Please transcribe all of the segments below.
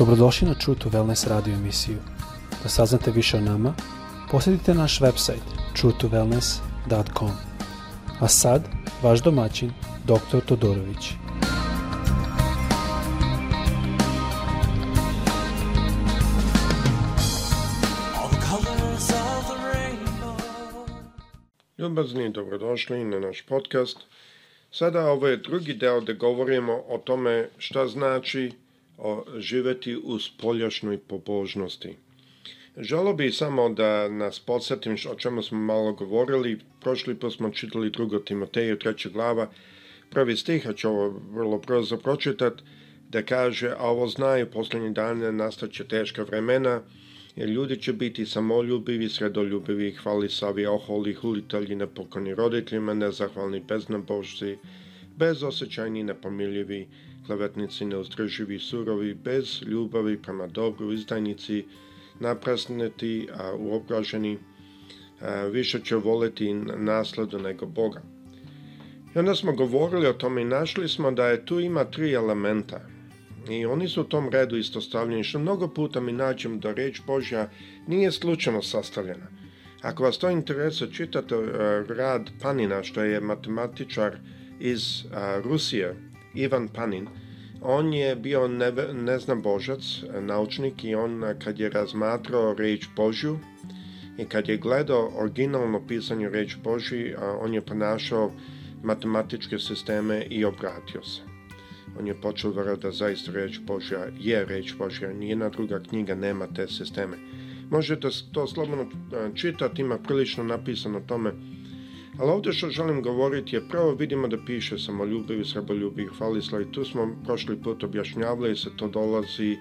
Dobrodošli na True to Wellness radio emisiju. Da saznate više o nama, posjetite naš website truetowellness.com. A sad, vaš domaćin, dr. Todorović. Ljubazni, dobrodošli na naš podcast. Sada ovo je drugi deo da govorimo o tome šta znači živeti u spoljašnoj pobožnosti. Želo bi samo da nas podsjetim o čemu smo malo govorili. Prošli put smo čitali drugo Timoteju, 3. glava, prvi stih, a ću ovo vrlo brzo pročitat, da kaže, a ovo znaju, poslednji dane nastaće teška vremena, jer ljudi će biti samoljubivi, sredoljubivi, hvalisavi, oholi, hulitelji, nepokoni roditeljima, nezahvalni, beznabožci, bezosećajni, nepomiljivi, klevetnici, neostraživi surovi, bez ljubavi prema dobru, izdajnici, naprasneti, a uobraženi, a, više će voleti nasladu nego Boga. I onda smo govorili o tome i našli smo da je tu ima tri elementa. I oni su u tom redu istostavljeni, što mnogo puta mi nađem da reč Božja nije slučajno sastavljena. Ako vas to interesuje, čitate e, rad Panina, što je matematičar iz Rusije, Ivan Panin, on je bio ne, znam božac, naučnik i on eh, kad je razmatrao reč Božju i kad je gledao originalno pisanje reč Božji, on je ponašao matematičke sisteme i obratio se. On je počeo verovati da zaista reč Božja je reč Božja, nijedna druga knjiga nema te sisteme. Možete to slobodno eh, čitati, ima prilično napisano o tome Ali ovdje što želim govoriti je, prvo vidimo da piše samoljubivi, sreboljubivi, hvalisla i tu smo prošli put objašnjavali se to dolazi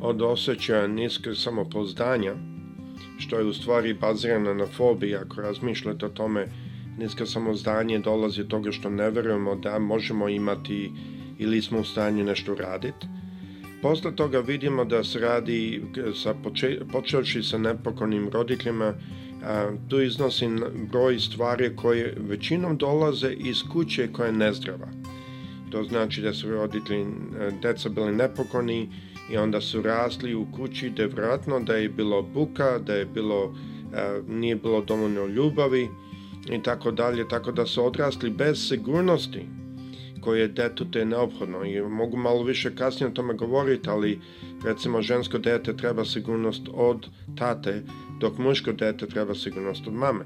od osjećaja niske samopouzdanja, što je u stvari bazirana na fobiji, ako razmišljate o tome, niska samozdanje dolazi od toga što ne verujemo da možemo imati ili smo u stanju nešto raditi. Posle toga vidimo da se radi, sa poče, počevši sa nepokonim roditeljima, a, tu iznosi broj stvari koje većinom dolaze iz kuće koja je nezdrava. To znači da su roditelji, deca bili nepokoni i onda su rasli u kući gde vratno da je bilo buka, da je bilo, a, nije bilo dovoljno ljubavi i tako dalje, tako da su odrasli bez sigurnosti koje je detetu je neophodno i mogu malo više kasnije o tome govoriti, ali recimo žensko dete treba sigurnost od tate, dok muško dete treba sigurnost od mame.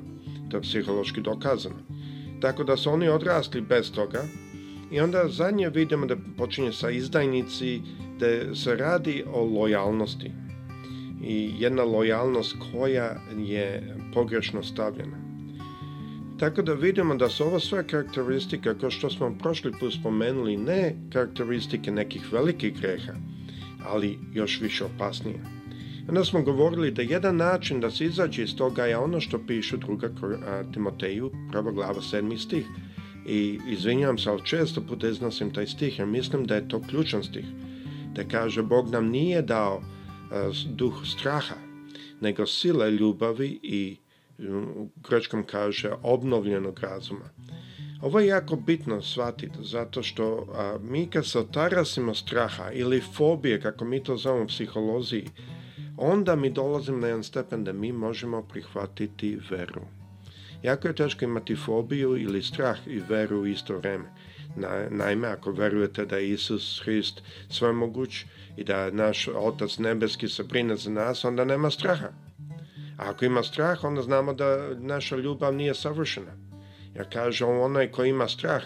To je psihološki dokazano. Tako da su oni odrasli bez toga i onda zadnje vidimo da počinje sa izdajnici, da se radi o lojalnosti. I jedna lojalnost koja je pogrešno stavljena. Tako da vidimo da su ovo sve karakteristike, kao što smo prošli put spomenuli, ne karakteristike nekih velikih greha, ali još više opasnije. Onda smo govorili da jedan način da se izađe iz toga je ono što piše druga Timoteju, prva glava, sedmi stih. I izvinjam se, ali često put iznosim taj stih, jer mislim da je to ključan stih. Da kaže, Bog nam nije dao uh, duh straha, nego sile ljubavi i u grčkom kaže obnovljenog razuma. Ovo je jako bitno shvatiti, zato što a, mi kad se otarasimo straha ili fobije, kako mi to zovemo u psiholoziji, onda mi dolazimo na jedan stepen da mi možemo prihvatiti veru. Jako je teško imati fobiju ili strah i veru u isto vreme. Na, naime, ako verujete da je Isus Hrist svemoguć i da naš Otac Nebeski se brine za nas, onda nema straha. A ako ima strah, onda znamo da naša ljubav nije savršena. Jer kaže, onaj ko ima strah,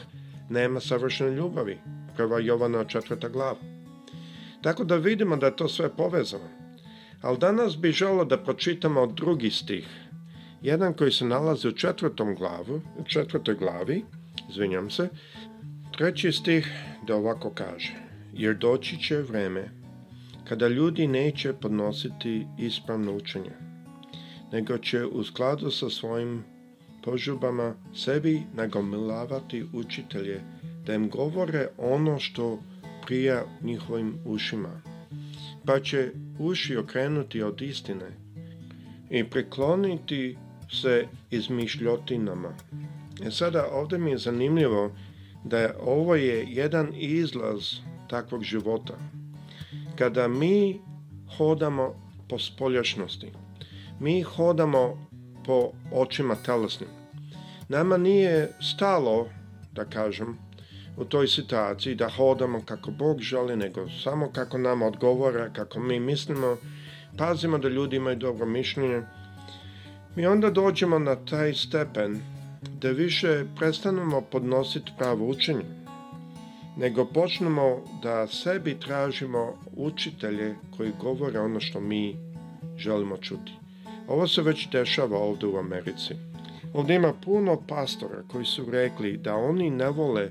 nema savršene ljubavi. Prva Jovana četvrta glava. Tako da vidimo da je to sve povezano. Ali danas bi želo da pročitamo drugi stih. Jedan koji se nalazi u četvrtom glavu, u četvrtoj glavi, izvinjam se, treći stih da ovako kaže. Jer doći će vreme kada ljudi neće podnositi ispravno učenje nego će u skladu sa svojim požubama sebi nagomilavati učitelje, da im govore ono što prija njihovim ušima. Pa će uši okrenuti od istine i prekloniti se izmišljotinama. E sada ovde mi je zanimljivo da je, ovo je jedan izlaz takvog života. Kada mi hodamo po spoljašnosti, Mi hodamo po očima telesnim. Nama nije stalo, da kažem, u toj situaciji da hodamo kako Bog želi, nego samo kako nam odgovara, kako mi mislimo, pazimo da ljudi imaju dobro mišljenje. Mi onda dođemo na taj stepen da više prestanemo podnositi pravo učenje, nego počnemo da sebi tražimo učitelje koji govore ono što mi želimo čuti. Ovo se već dešava ovde u Americi. Ovde ima puno pastora koji su rekli da oni ne vole,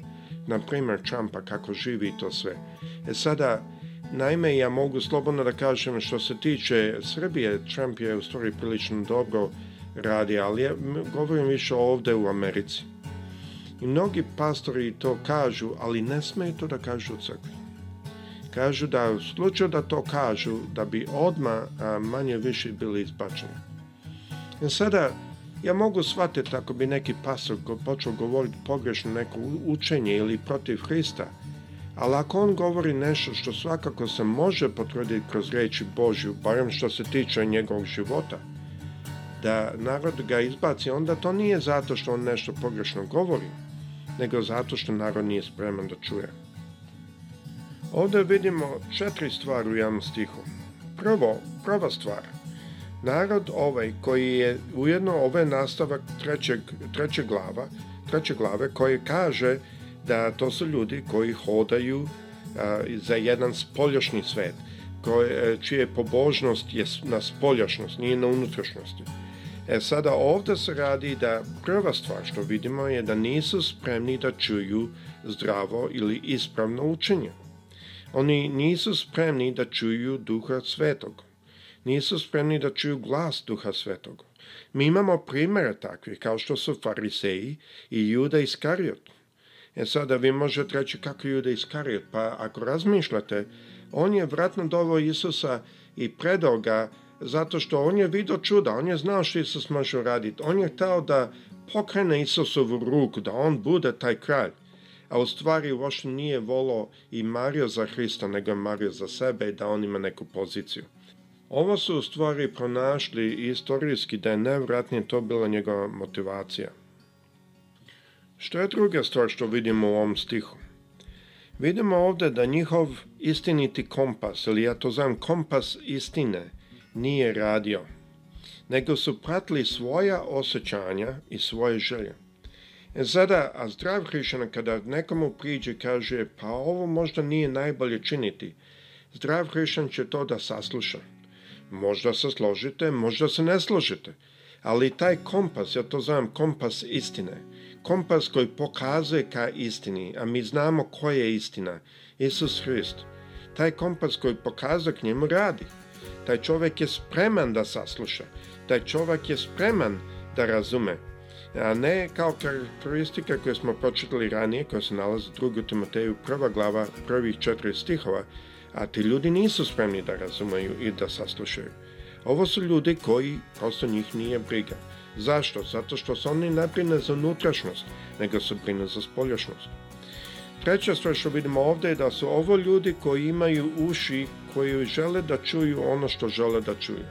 na primer, Trumpa kako živi to sve. E sada, naime, ja mogu slobodno da kažem što se tiče Srbije, Trump je u stvari prilično dobro radi, ali ja govorim više ovde u Americi. I mnogi pastori to kažu, ali ne smeju to da kažu u crkvi. Kažu da u slučaju da to kažu, da bi odma manje više bili izbačeni. Ja e sada, ja mogu shvatiti ako bi neki pastor počeo govoriti pogrešno neko učenje ili protiv Hrista, ali ako on govori nešto što svakako se može potvrditi kroz reči Božju, barem što se tiče njegovog života, da narod ga izbaci, onda to nije zato što on nešto pogrešno govori, nego zato što narod nije spreman da čuje. Ovde vidimo četiri stvari u jednom stihu. Prvo, prva stvar – Narod ovaj koji je ujedno ovaj nastavak trećeg, trećeg glava, treće glave koji kaže da to su ljudi koji hodaju a, za jedan spoljašnji svet, koje, e, čije pobožnost je na spoljašnost, nije na unutrašnjosti. E sada ovde se radi da prva stvar što vidimo je da nisu spremni da čuju zdravo ili ispravno učenje. Oni nisu spremni da čuju duha svetog nisu spremni da čuju glas Duha Svetog. Mi imamo primere takvih, kao što su fariseji i Juda Iskariot. E sada vi možete reći kako Juda Iskariot, pa ako razmišljate, on je vratno dovo Isusa i predao ga zato što on je vidio čuda, on je znao što Isus može uraditi, on je htio da pokrene Isusovu ruku, da on bude taj kralj. A u stvari uopšte nije volo i Mario za Hrista, nego Mario za sebe i da on ima neku poziciju. Ovo su u stvari pronašli istorijski da je najvratnije to bila njegova motivacija. Što je druga stvar što vidimo u ovom stihu? Vidimo ovde da njihov istiniti kompas, ili ja to zovem kompas istine, nije radio, nego su pratili svoja osjećanja i svoje želje. E sada, a zdrav hrišćan kada nekomu priđe kaže pa ovo možda nije najbolje činiti, zdrav hrišćan će to da sasluša. Možda se složite, možda se ne složite. Ali taj kompas, ja to znam, kompas istine. Kompas koji pokazuje ka istini, a mi znamo koja je istina. Isus Hrist. Taj kompas koji pokazuje k njemu radi. Taj čovek je spreman da sasluša. Taj čovek je spreman da razume. A ne kao karakteristika koju smo pročitali ranije, koja se nalazi u 2. Timoteju, prva glava, prvih četiri stihova, a ti ljudi nisu spremni da razumeju i da saslušaju. Ovo su ljudi koji prosto njih nije briga. Zašto? Zato što su oni ne brine za unutrašnjost, nego su brine za spoljašnjost. Treća stvar što vidimo ovde je da su ovo ljudi koji imaju uši koji žele da čuju ono što žele da čuju.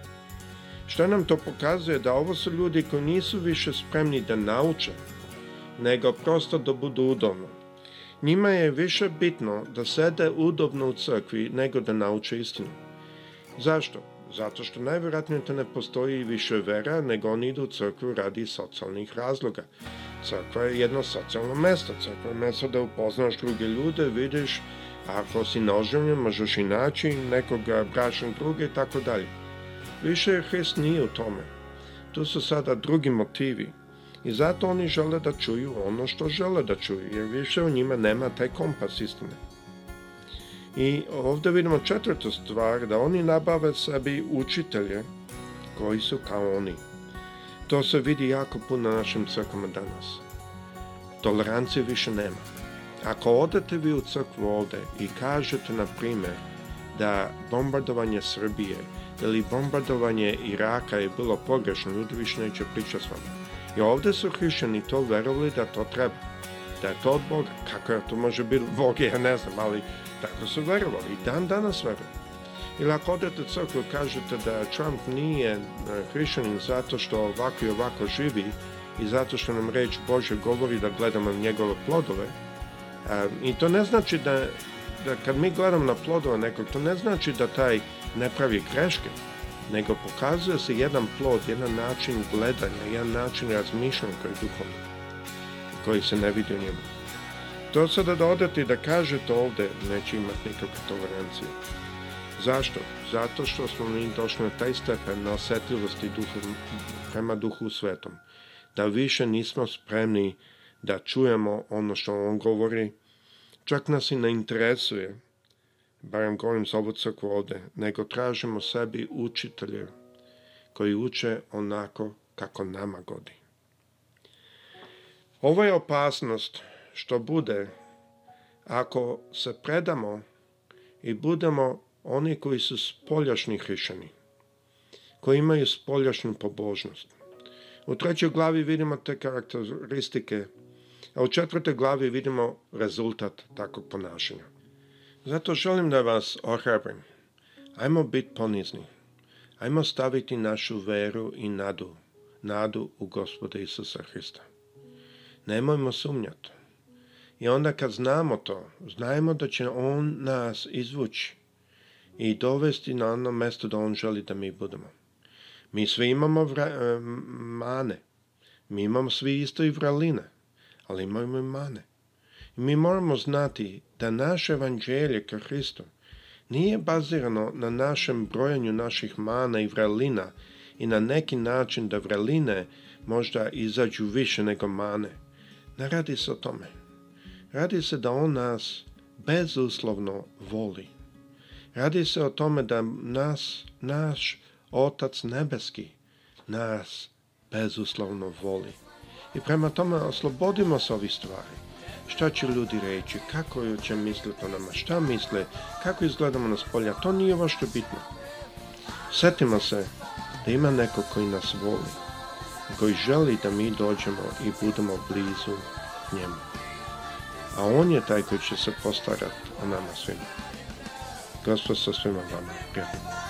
Što nam to pokazuje da ovo su ljudi koji nisu više spremni da nauče, nego prosto da budu udobni. Njima je više bitno da sede udobno u crkvi nego da nauče istinu. Zašto? Zato što najvjerojatnije da ne postoji više vera, nego oni idu u crkvu radi socijalnih razloga. Crkva je jedno socijalno mesto. Crkva je mesto da upoznaš druge ljude, vidiš, ako si noživljen, možeš i naći nekoga bračnog druga i tako dalje. Više Hrist nije u tome. Tu su sada drugi motivi. I zato oni žele da čuju ono što žele da čuju, jer više u njima nema taj kompas istine. I ovde vidimo četvrtu stvar, da oni nabave sebi učitelje koji su kao oni. To se vidi jako puno na našim crkvama danas. Tolerancije više nema. Ako odete vi u crkvu ovde i kažete, na primer, da bombardovanje Srbije ili bombardovanje Iraka je bilo pogrešno, ljudi više neće pričati s vama. I ovde su hrišćani to verovali da to treba, da je to od Boga. Kako je to može biti Bog, ja ne znam, ali tako su verovali i dan danas verovali. Ili ako odete crkvu kažete da Trump nije e, hrišćanin zato što ovako i ovako živi i zato što nam reč Bože govori da gledamo njegove plodove, e, i to ne znači da, da kad mi gledamo na plodove nekog, to ne znači da taj ne pravi greške, nego pokazuje se jedan plod, jedan način gledanja, jedan način razmišljanja koji je duhovni, koji se ne vidi u njemu. To sada dodati da kažete ovde, neće imati nikakve tolerancije. Zašto? Zato što smo mi došli na taj stepen na osjetljivosti duhu, prema duhu svetom. Da više nismo spremni da čujemo ono što on govori. Čak nas i ne interesuje barem govorim za ovu crkvu ovde, nego tražimo sebi učitelje koji uče onako kako nama godi. Ovo je opasnost što bude ako se predamo i budemo oni koji su spoljašnji hrišćani, koji imaju spoljašnju pobožnost. U trećoj glavi vidimo te karakteristike, a u četvrtoj glavi vidimo rezultat takvog ponašanja. Zato želim da vas ohrabrim. Ajmo bit ponizni. Ajmo staviti našu veru i nadu, nadu u gospoda Isusa Hrista. Nemojmo sumnjati. I onda kad znamo to, znajmo da će On nas izvući i dovesti na ono mesto da On želi da mi budemo. Mi svi imamo vra eh, mane. Mi imamo svi isto i vraline, ali imamo i mane. Mi moramo znati da naše evanđelje ka Hristu nije bazirano na našem brojanju naših mana i vrelina i na neki način da vreline možda izađu više nego mane. Ne radi se o tome. Radi se da on nas bezuslovno voli. Radi se o tome da nas, naš Otac Nebeski, nas bezuslovno voli. I prema tome oslobodimo se ovih stvari šta će ljudi reći, kako će misliti o nama, šta misle, kako izgledamo nas polja, to nije ovo što bitno. Setimo se da ima neko koji nas voli, koji želi da mi dođemo i budemo blizu njemu. A on je taj koji će se postarati o nama svima. Gospod sa svima vama. Prijatelj.